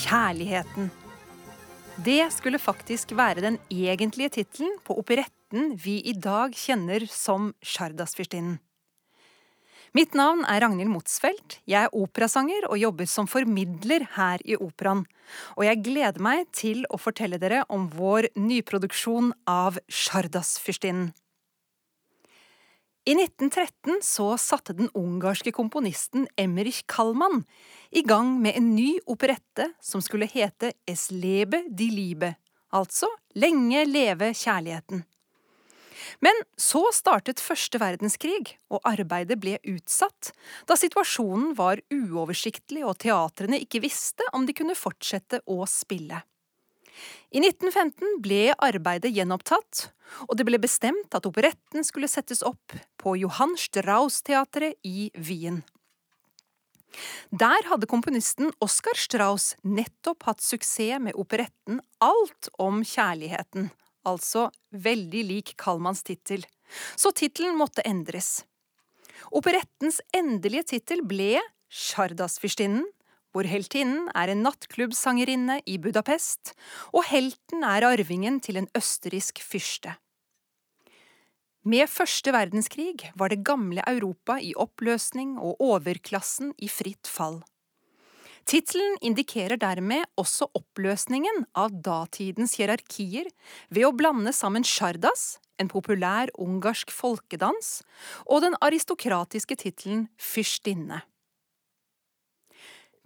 Kjærligheten. Det skulle faktisk være den egentlige tittelen på operetten vi i dag kjenner som Sjardasfyrstinnen. Mitt navn er Ragnhild Motsfeldt. Jeg er operasanger og jobber som formidler her i Operaen. Og jeg gleder meg til å fortelle dere om vår nyproduksjon av Sjardasfyrstinnen. I 1913 så satte den ungarske komponisten Emmerich Kallmann i gang med en ny operette som skulle hete Es lebe di liebe, altså Lenge leve kjærligheten. Men så startet første verdenskrig, og arbeidet ble utsatt, da situasjonen var uoversiktlig og teatrene ikke visste om de kunne fortsette å spille. I 1915 ble arbeidet gjenopptatt, og det ble bestemt at operetten skulle settes opp på Johan Strauss-teatret i Wien. Der hadde komponisten Oskar Strauss nettopp hatt suksess med operetten Alt om kjærligheten, altså veldig lik Kallmanns tittel, så tittelen måtte endres. Operettens endelige tittel ble Sjardasfyrstinnen, hvor heltinnen er en nattklubbsangerinne i Budapest, og helten er arvingen til en østerriksk fyrste. Med første verdenskrig var det gamle Europa i oppløsning og overklassen i fritt fall. Tittelen indikerer dermed også oppløsningen av datidens hierarkier ved å blande sammen sjardas, en populær ungarsk folkedans, og den aristokratiske tittelen fyrstinne.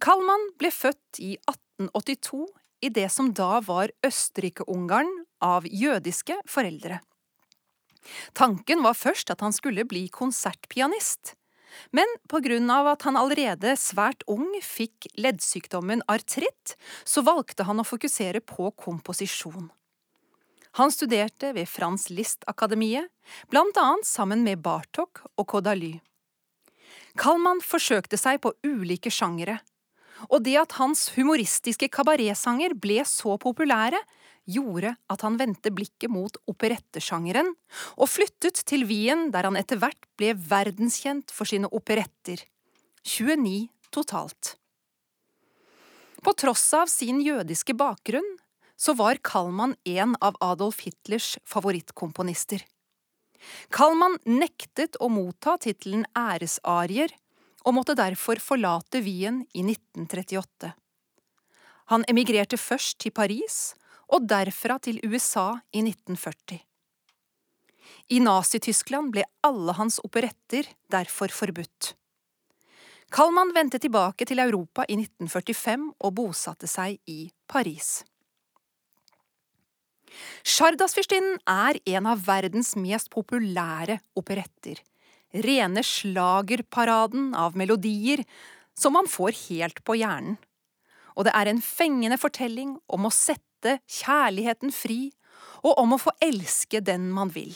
Kallmann ble født i 1882 i det som da var Østerrike-Ungarn av jødiske foreldre. Tanken var først at han skulle bli konsertpianist, men på grunn av at han allerede svært ung fikk leddsykdommen artritt, så valgte han å fokusere på komposisjon. Han studerte ved Frans Liszt-akademiet, blant annet sammen med Bartok og Kodaly. Kalman forsøkte seg på ulike sjangere, og det at hans humoristiske kabaretsanger ble så populære, gjorde at han vendte blikket mot operettesjangeren, og flyttet til Wien der han etter hvert ble verdenskjent for sine operetter, 29 totalt. På tross av sin jødiske bakgrunn så var Kallmann en av Adolf Hitlers favorittkomponister. Kallmann nektet å motta tittelen æresarier, og måtte derfor forlate Wien i 1938. Han emigrerte først til Paris, og derfra til USA i 1940. I Nazi-Tyskland ble alle hans operetter derfor forbudt. Kallmann vendte tilbake til Europa i 1945 og bosatte seg i Paris. Sjardasfyrstinnen er en av verdens mest populære operetter. Rene slagerparaden av melodier som man får helt på hjernen. Og det er en fengende fortelling om å sette kjærligheten fri, og om å få elske den man vil.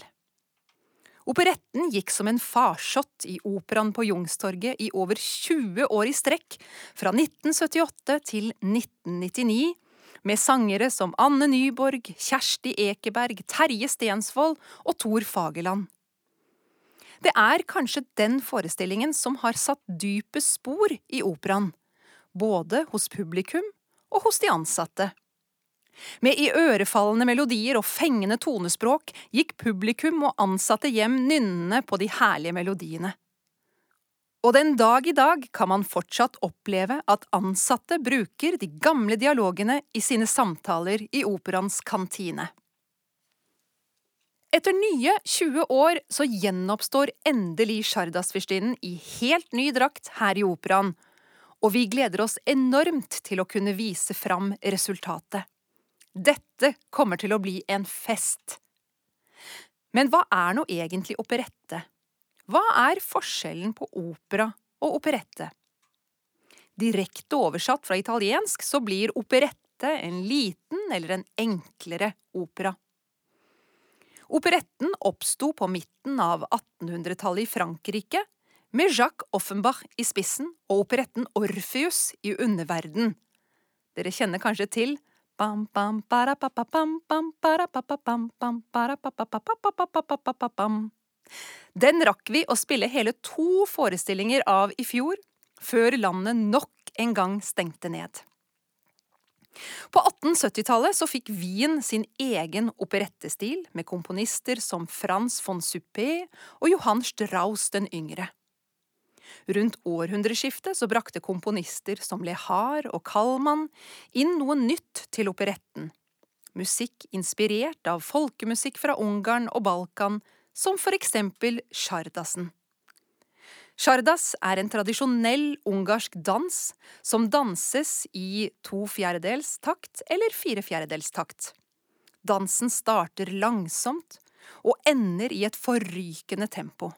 Operetten gikk som en farsott i operaen på Jungstorget i over 20 år i strekk, fra 1978 til 1999, med sangere som Anne Nyborg, Kjersti Ekeberg, Terje Stensvold og Thor Fagerland. Det er kanskje den forestillingen som har satt dypest spor i operaen, både hos publikum og hos de ansatte. Med iørefallende melodier og fengende tonespråk gikk publikum og ansatte hjem nynnende på de herlige melodiene. Og den dag i dag kan man fortsatt oppleve at ansatte bruker de gamle dialogene i sine samtaler i operaens kantine. Etter nye 20 år så gjenoppstår endelig Sjardasfyrstinnen i helt ny drakt her i operaen, og vi gleder oss enormt til å kunne vise fram resultatet. Dette kommer til å bli en fest. Men hva er nå egentlig operette? Hva er forskjellen på opera og operette? Direkte oversatt fra italiensk så blir operette en liten eller en enklere opera. Operetten oppsto på midten av 1800-tallet i Frankrike, med Jacques Offenbach i spissen og operetten Orpheus i underverden. Dere kjenner kanskje til den rakk vi å spille hele to forestillinger av i fjor, før landet nok en gang stengte ned. På 1870-tallet så fikk Wien sin egen operettestil, med komponister som Frans von Suppé og Johan Strauss den yngre. Rundt århundreskiftet så brakte komponister som Lehar og Kallmann inn noe nytt til operetten. Musikk inspirert av folkemusikk fra Ungarn og Balkan, som for eksempel Sjardasen. Sjardas er en tradisjonell ungarsk dans som danses i to fjerdedels takt eller fire fjerdedels takt. Dansen starter langsomt og ender i et forrykende tempo.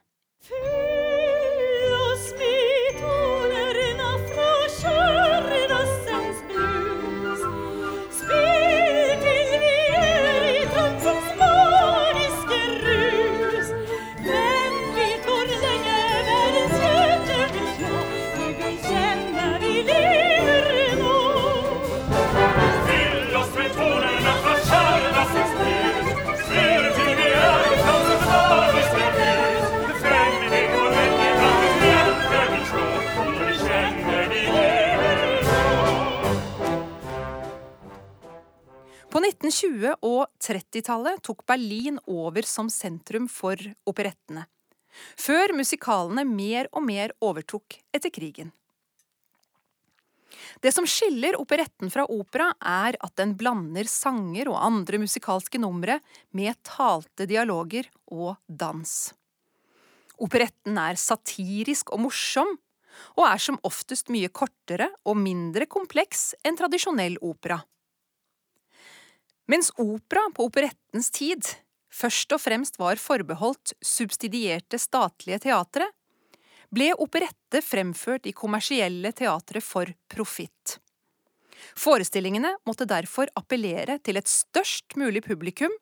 1930-tallet tok Berlin over som sentrum for operettene, før musikalene mer og mer overtok etter krigen. Det som skiller operetten fra opera, er at den blander sanger og andre musikalske numre med talte dialoger og dans. Operetten er satirisk og morsom, og er som oftest mye kortere og mindre kompleks enn tradisjonell opera. Mens opera på operettens tid først og fremst var forbeholdt subsidierte statlige teatre, ble operette fremført i kommersielle teatre for profitt. Forestillingene måtte derfor appellere til et størst mulig publikum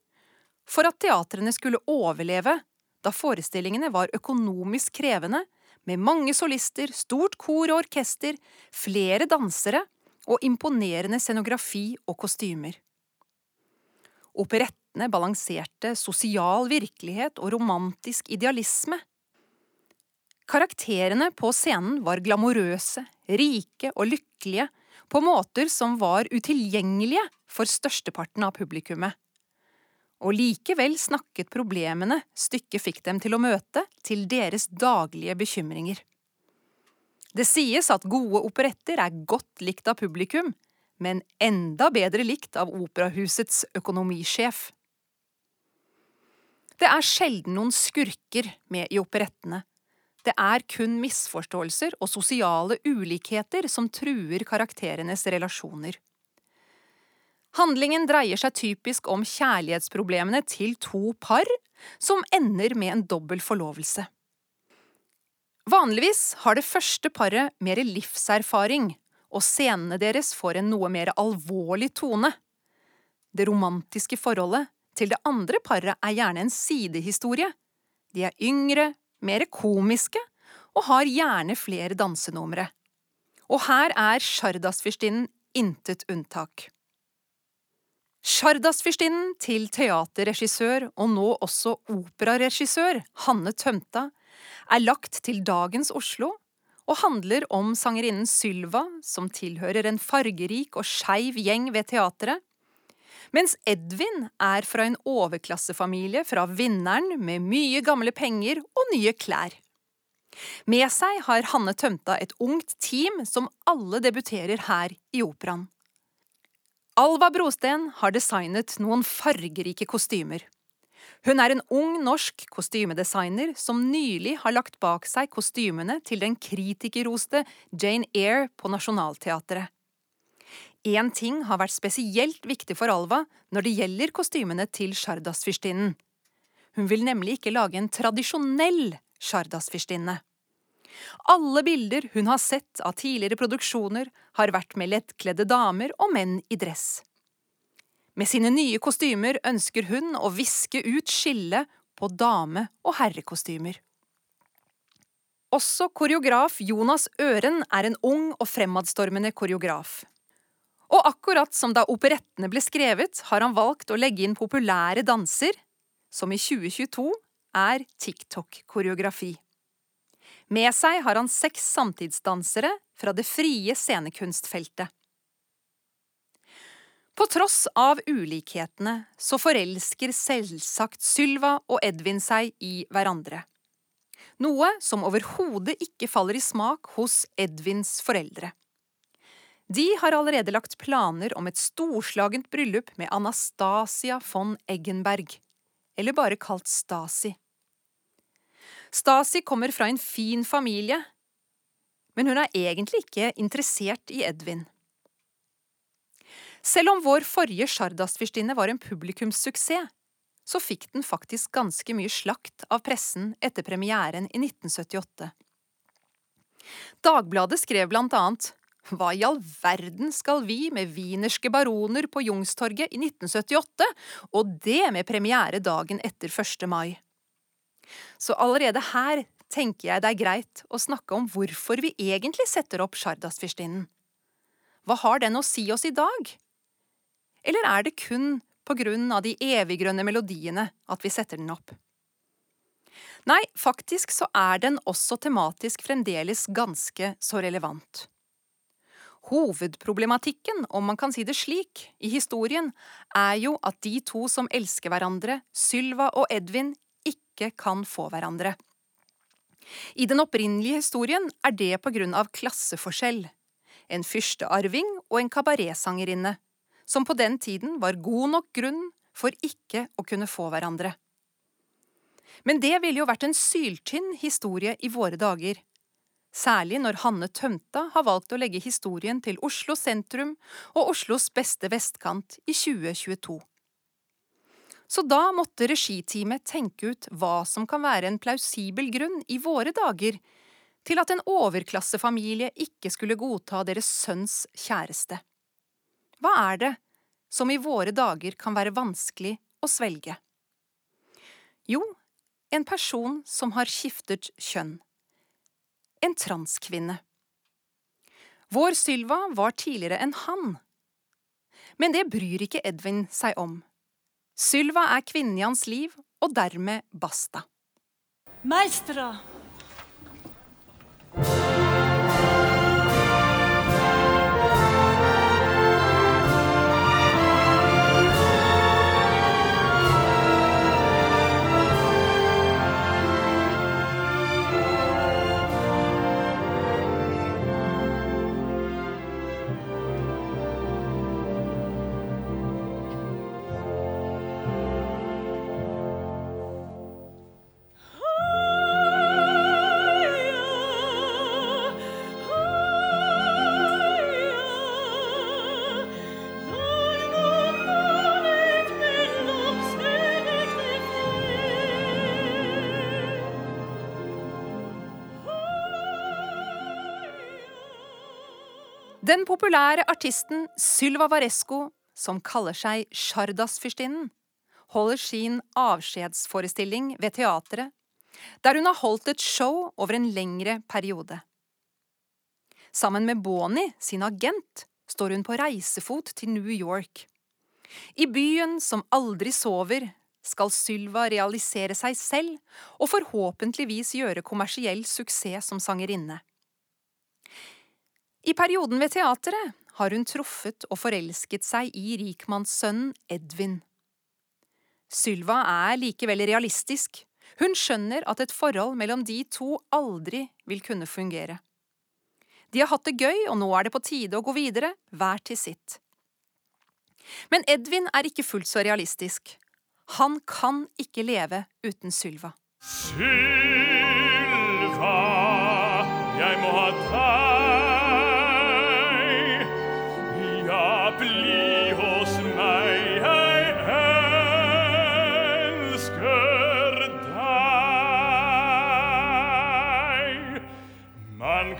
for at teatrene skulle overleve da forestillingene var økonomisk krevende, med mange solister, stort kor og orkester, flere dansere og imponerende scenografi og kostymer. Operettene balanserte sosial virkelighet og romantisk idealisme. Karakterene på scenen var glamorøse, rike og lykkelige på måter som var utilgjengelige for størsteparten av publikummet. Og likevel snakket problemene stykket fikk dem til å møte, til deres daglige bekymringer. Det sies at gode operetter er godt likt av publikum, men enda bedre likt av operahusets økonomisjef. Det er sjelden noen skurker med i operettene. Det er kun misforståelser og sosiale ulikheter som truer karakterenes relasjoner. Handlingen dreier seg typisk om kjærlighetsproblemene til to par som ender med en dobbel forlovelse. Vanligvis har det første paret mer livserfaring og scenene deres får en noe mer alvorlig tone. Det romantiske forholdet til det andre paret er gjerne en sidehistorie. De er yngre, mer komiske og har gjerne flere dansenumre. Og her er Sjardasfyrstinnen intet unntak. Sjardasfyrstinnen til teaterregissør og nå også operaregissør Hanne Tømta er lagt til dagens Oslo og handler om sangerinnen Sylva, som tilhører en fargerik og skeiv gjeng ved teatret, mens Edvin er fra en overklassefamilie fra Vinneren med mye gamle penger og nye klær. Med seg har Hanne Tømta et ungt team som alle debuterer her i operaen. Alva Brosten har designet noen fargerike kostymer. Hun er en ung norsk kostymedesigner som nylig har lagt bak seg kostymene til den kritikerroste Jane Eyre på Nationaltheatret. Én ting har vært spesielt viktig for Alva når det gjelder kostymene til Sjardasfyrstinnen. Hun vil nemlig ikke lage en tradisjonell Sjardasfyrstinne. Alle bilder hun har sett av tidligere produksjoner, har vært med lettkledde damer og menn i dress. Med sine nye kostymer ønsker hun å viske ut skillet på dame- og herrekostymer. Også koreograf Jonas Øren er en ung og fremadstormende koreograf. Og akkurat som da operettene ble skrevet, har han valgt å legge inn populære danser, som i 2022 er TikTok-koreografi. Med seg har han seks samtidsdansere fra det frie scenekunstfeltet. På tross av ulikhetene så forelsker selvsagt Sylva og Edvin seg i hverandre. Noe som overhodet ikke faller i smak hos Edvins foreldre. De har allerede lagt planer om et storslagent bryllup med Anastasia von Eggenberg, eller bare kalt Stasi. Stasi kommer fra en fin familie, men hun er egentlig ikke interessert i Edvin. Selv om vår forrige Sjardasfürstinne var en publikumssuksess, så fikk den faktisk ganske mye slakt av pressen etter premieren i 1978. Dagbladet skrev blant annet Hva i all verden skal vi med wienerske baroner på Jungstorget i 1978, og det med premiere dagen etter 1. mai? Så allerede her tenker jeg det er greit å snakke om hvorfor vi egentlig setter opp Sjardasfyrstinnen. Hva har den å si oss i dag? Eller er det kun på grunn av de eviggrønne melodiene at vi setter den opp? Nei, faktisk så er den også tematisk fremdeles ganske så relevant. Hovedproblematikken, om man kan si det slik, i historien er jo at de to som elsker hverandre, Sylva og Edvin, ikke kan få hverandre. I den opprinnelige historien er det på grunn av klasseforskjell. En fyrstearving og en kabaretsangerinne som på den tiden var god nok grunn for ikke å kunne få hverandre. Men det ville jo vært en syltynn historie i våre dager, særlig når Hanne Tømta har valgt å legge historien til Oslo sentrum og Oslos beste vestkant i 2022. Så da måtte regiteamet tenke ut hva som kan være en plausibel grunn i våre dager til at en overklassefamilie ikke skulle godta deres sønns kjæreste. Hva er det som i våre dager kan være vanskelig å svelge? Jo, en person som har skiftet kjønn. En transkvinne. Vår Sylva var tidligere en han. Men det bryr ikke Edvin seg om. Sylva er kvinnen i hans liv, og dermed basta. Meistra! Den populære artisten Sylva Varesco, som kaller seg Sjardasfyrstinnen, holder sin avskjedsforestilling ved teatret, der hun har holdt et show over en lengre periode. Sammen med Bonnie, sin agent, står hun på reisefot til New York. I byen som aldri sover, skal Sylva realisere seg selv og forhåpentligvis gjøre kommersiell suksess som sangerinne. I perioden ved teatret har hun truffet og forelsket seg i rikmannssønnen Edvin. Sylva er likevel realistisk. Hun skjønner at et forhold mellom de to aldri vil kunne fungere. De har hatt det gøy, og nå er det på tide å gå videre, hver til sitt. Men Edvin er ikke fullt så realistisk. Han kan ikke leve uten Sylva. Sylva, jeg må ha deg.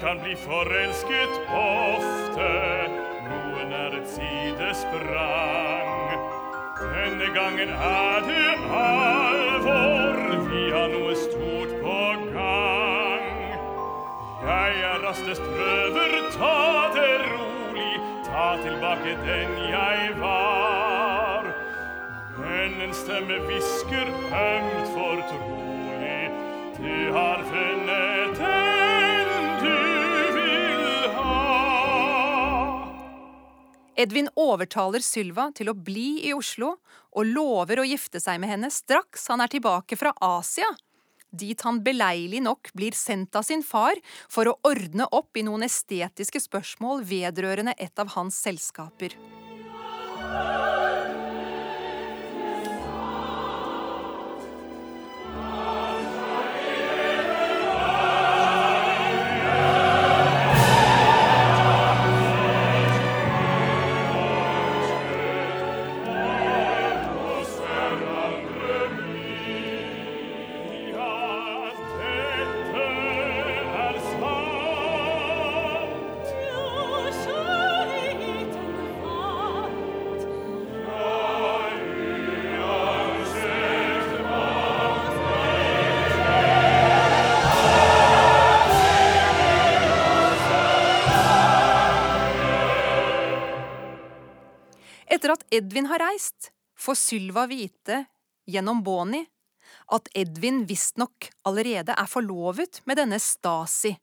Kan bli forelsket ofte, noen er et sidesprang. Denne gangen er det alvor, vi har noe stort på gang. Jeg er rastest prøver, ta det rolig, ta tilbake den jeg var. Men en stemme hvisker ømt fortrolig, du har funnet Edvin overtaler Sylva til å bli i Oslo, og lover å gifte seg med henne straks han er tilbake fra Asia, dit han beleilig nok blir sendt av sin far for å ordne opp i noen estetiske spørsmål vedrørende et av hans selskaper. Etter at Edvin har reist, får Sylva vite, gjennom Boni, at Edvin visstnok allerede er forlovet med denne Stasi.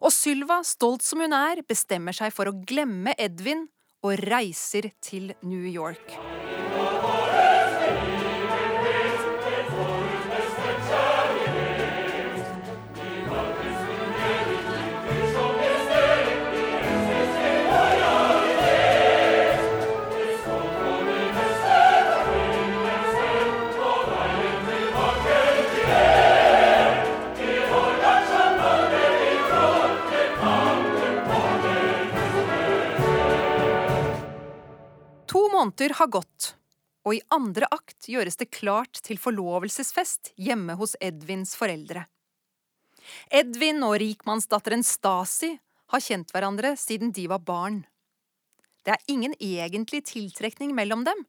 Og Sylva, stolt som hun er, bestemmer seg for å glemme Edvin og reiser til New York. Måneder har gått, og i andre akt gjøres det klart til forlovelsesfest hjemme hos Edvins foreldre. Edvin og rikmannsdatteren Stasi har kjent hverandre siden de var barn. Det er ingen egentlig tiltrekning mellom dem,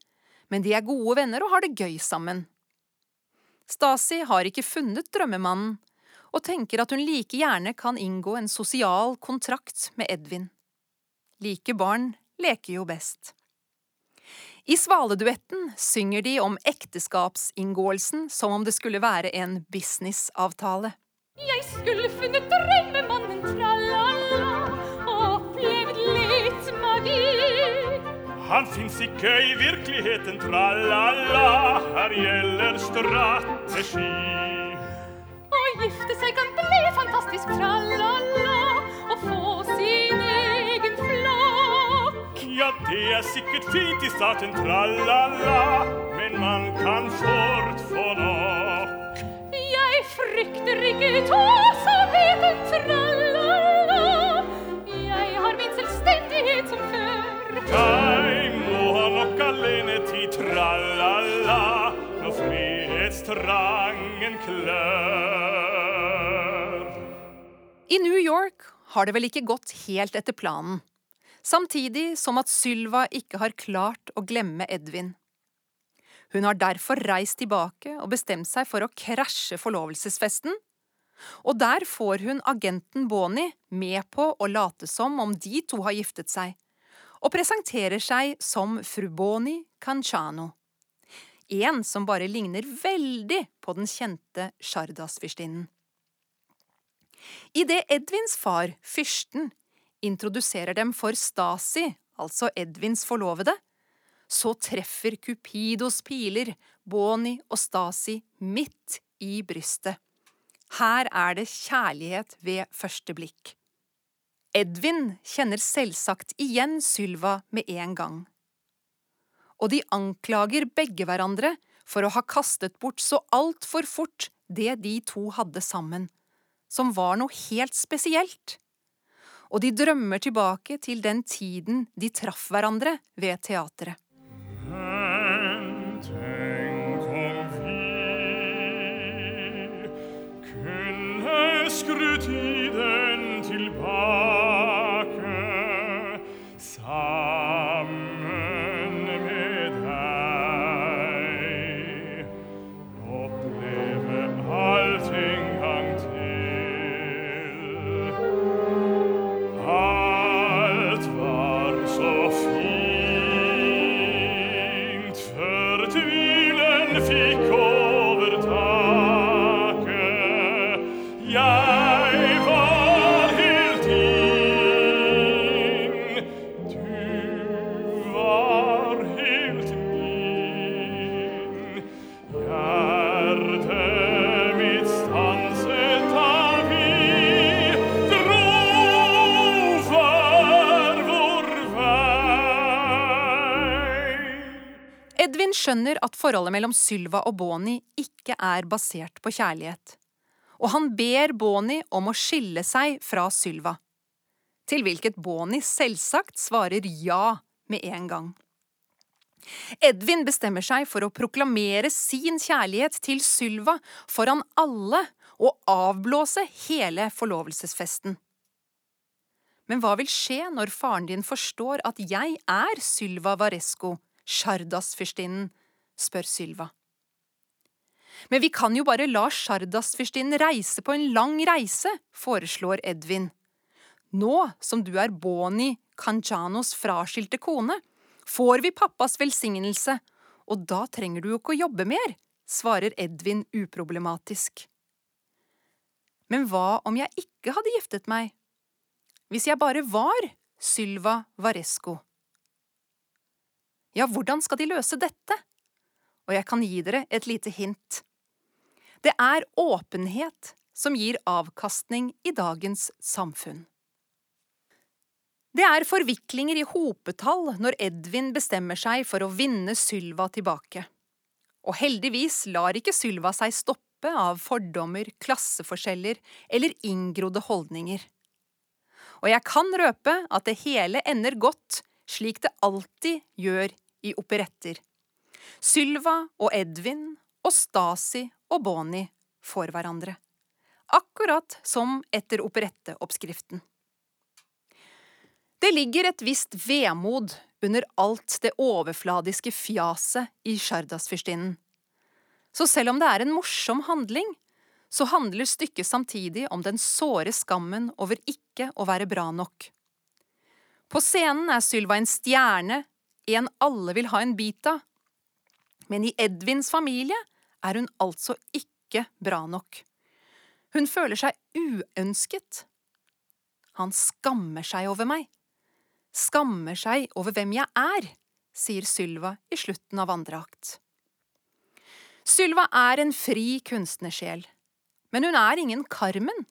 men de er gode venner og har det gøy sammen. Stasi har ikke funnet drømmemannen, og tenker at hun like gjerne kan inngå en sosial kontrakt med Edvin. Like barn leker jo best. I Svaleduetten synger de om ekteskapsinngåelsen som om det skulle være en businessavtale. Jeg skulle funnet drømmemannen, tralala, og opplevd litt magi. Han fins ikke i virkeligheten, tralala. Her gjelder strategi. Å gifte seg kan bli fantastisk, tralala, og få sin. Ja, det er sikkert fint i starten, tralala. Men man kan fort få nok. Jeg frykter ikke tåsomheten, tralala. Jeg har min selvstendighet som før. Jeg må ha nok alenetid, tralala. Når frihetstrangen klør. I New York har det vel ikke gått helt etter planen, samtidig som at Sylva ikke har klart å glemme Edvin. Hun har derfor reist tilbake og bestemt seg for å krasje forlovelsesfesten, og der får hun agenten Boni med på å late som om de to har giftet seg, og presenterer seg som fru Boni Canciano. En som bare ligner veldig på den kjente Shardas-fyrstinnen. Idet Edvins far, fyrsten, introduserer dem for Stasi, altså Edvins forlovede, så treffer Cupidos piler Boni og Stasi midt i brystet. Her er det kjærlighet ved første blikk. Edvin kjenner selvsagt igjen Sylva med en gang. Og de anklager begge hverandre for å ha kastet bort så altfor fort det de to hadde sammen, som var noe helt spesielt. Og de drømmer tilbake til den tiden de traff hverandre ved teatret. Men tenk om vi kunne skru tiden skjønner at forholdet mellom Sylva og Boni ikke er basert på kjærlighet, og han ber Boni om å skille seg fra Sylva. Til hvilket Boni selvsagt svarer ja med en gang. Edvin bestemmer seg for å proklamere sin kjærlighet til Sylva foran alle og avblåse hele forlovelsesfesten. Men hva vil skje når faren din forstår at jeg er Sylva Varesco, Sjardas-fyrstinnen, spør Sylva. Men vi kan jo bare la Sjardas-fyrstinnen reise på en lang reise, foreslår Edvin. Nå som du er Boni Kanjanos fraskilte kone, får vi pappas velsignelse, og da trenger du jo ikke å jobbe mer, svarer Edvin uproblematisk. Men hva om jeg ikke hadde giftet meg? Hvis jeg bare var Sylva Varesco? Ja, hvordan skal de løse dette? Og jeg kan gi dere et lite hint. Det er åpenhet som gir avkastning i dagens samfunn. Det er forviklinger i hopetall når Edvin bestemmer seg for å vinne Sylva tilbake. Og heldigvis lar ikke Sylva seg stoppe av fordommer, klasseforskjeller eller inngrodde holdninger. Og jeg kan røpe at det hele ender godt, slik det alltid gjør i operetter. Sylva og Edvin og Stasi og Bonnie får hverandre. Akkurat som etter operetteoppskriften. Det ligger et visst vemod under alt det overfladiske fjaset i Sjardasfyrstinnen. Så selv om det er en morsom handling, så handler stykket samtidig om den såre skammen over ikke å være bra nok. På scenen er Sylva en stjerne en alle vil ha en bit av. Men i Edvins familie er hun altså ikke bra nok. Hun føler seg uønsket. Han skammer seg over meg. Skammer seg over hvem jeg er, sier Sylva i slutten av andre akt. Sylva er en fri kunstnersjel, men hun er ingen Carmen.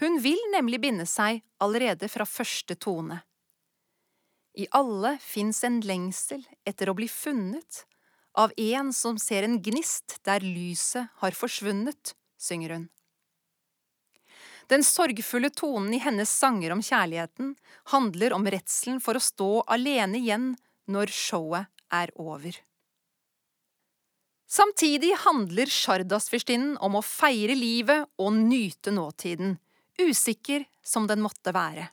Hun vil nemlig binde seg allerede fra første tone. I alle fins en lengsel etter å bli funnet, av en som ser en gnist der lyset har forsvunnet, synger hun. Den sorgfulle tonen i hennes sanger om kjærligheten handler om redselen for å stå alene igjen når showet er over. Samtidig handler Sjardasfyrstinnen om å feire livet og nyte nåtiden, usikker som den måtte være.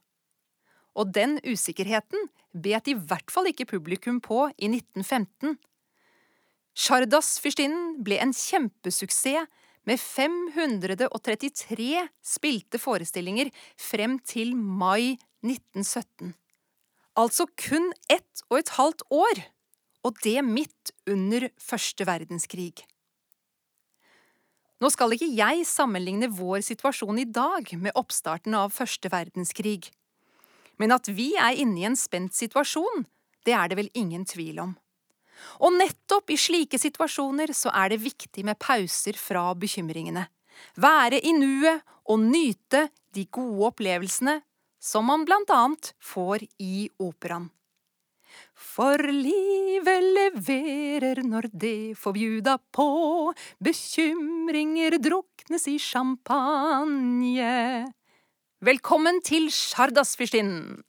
Og den usikkerheten bet i hvert fall ikke publikum på i 1915. Sjardas-fyrstinnen ble en kjempesuksess med 533 spilte forestillinger frem til mai 1917. Altså kun ett og et halvt år, og det midt under første verdenskrig. Nå skal ikke jeg sammenligne vår situasjon i dag med oppstarten av første verdenskrig. Men at vi er inne i en spent situasjon, det er det vel ingen tvil om. Og nettopp i slike situasjoner så er det viktig med pauser fra bekymringene. Være i nuet og nyte de gode opplevelsene som man blant annet får i operaen. For livet leverer når det får bjuda på, bekymringer druknes i champagne. Velkommen til Sjardasfyrstinnen!